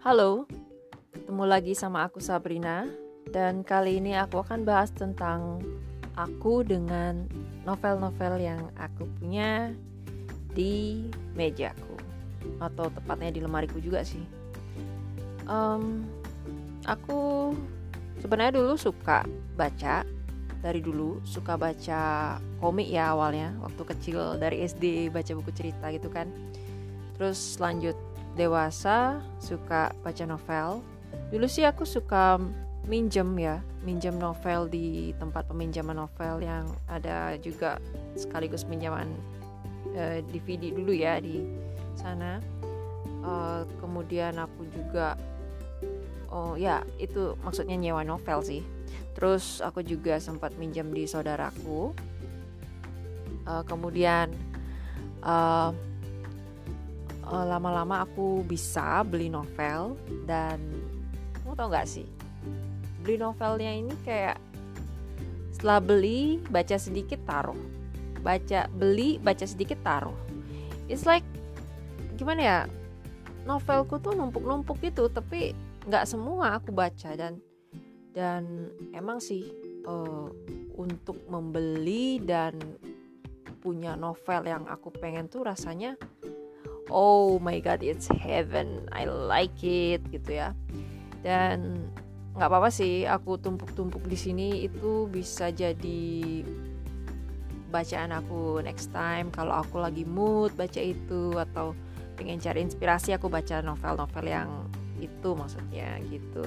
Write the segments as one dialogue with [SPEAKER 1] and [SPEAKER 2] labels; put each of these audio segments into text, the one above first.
[SPEAKER 1] Halo, ketemu lagi sama aku Sabrina. Dan kali ini aku akan bahas tentang aku dengan novel-novel yang aku punya di mejaku. Atau tepatnya di lemariku juga sih. Um, aku sebenarnya dulu suka baca. Dari dulu suka baca komik ya awalnya waktu kecil. Dari SD baca buku cerita gitu kan. Terus lanjut dewasa suka baca novel. Dulu sih aku suka minjem ya minjem novel di tempat peminjaman novel yang ada juga sekaligus pinjaman eh, DVD dulu ya di sana. Uh, kemudian aku juga oh ya itu maksudnya nyewa novel sih. Terus aku juga sempat minjem di saudaraku. Uh, kemudian uh, lama-lama aku bisa beli novel dan kamu tau gak sih? Beli novelnya ini kayak setelah beli baca sedikit taruh. Baca beli baca sedikit taruh. It's like gimana ya? Novelku tuh numpuk-numpuk gitu tapi nggak semua aku baca dan dan emang sih uh, untuk membeli dan punya novel yang aku pengen tuh rasanya oh my god it's heaven. I like it gitu ya. Dan nggak apa-apa sih aku tumpuk-tumpuk di sini itu bisa jadi bacaan aku next time. Kalau aku lagi mood baca itu atau pengen cari inspirasi aku baca novel-novel yang itu maksudnya gitu.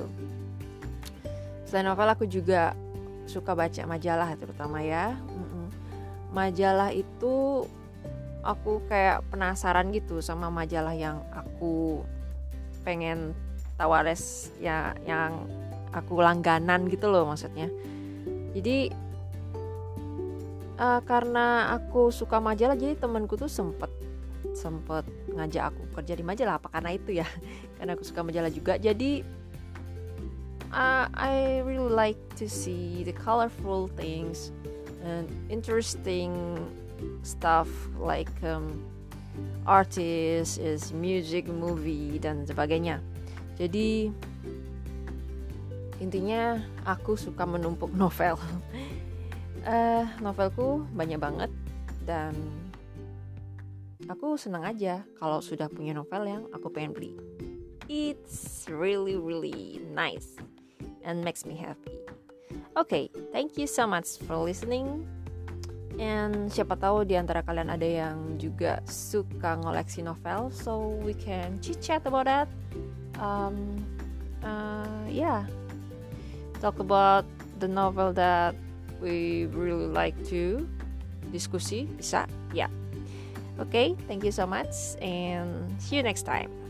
[SPEAKER 1] Selain novel aku juga suka baca majalah terutama ya. Majalah itu aku kayak penasaran gitu sama majalah yang aku pengen tawares ya yang aku langganan gitu loh maksudnya. Jadi uh, karena aku suka majalah jadi temanku tuh sempet sempet ngajak aku kerja di majalah. Apa karena itu ya? Karena aku suka majalah juga. Jadi uh, I really like to see the colorful things and interesting stuff like um, artist, is music, movie dan sebagainya. Jadi intinya aku suka menumpuk novel. uh, novelku banyak banget dan aku senang aja kalau sudah punya novel yang aku pengen beli. It's really really nice and makes me happy. Okay, thank you so much for listening. And siapa tahu di antara kalian ada yang juga suka ngoleksi novel, so we can chit chat about that. Um, uh, yeah, talk about the novel that we really like to diskusi bisa ya. Yeah. Okay, thank you so much and see you next time.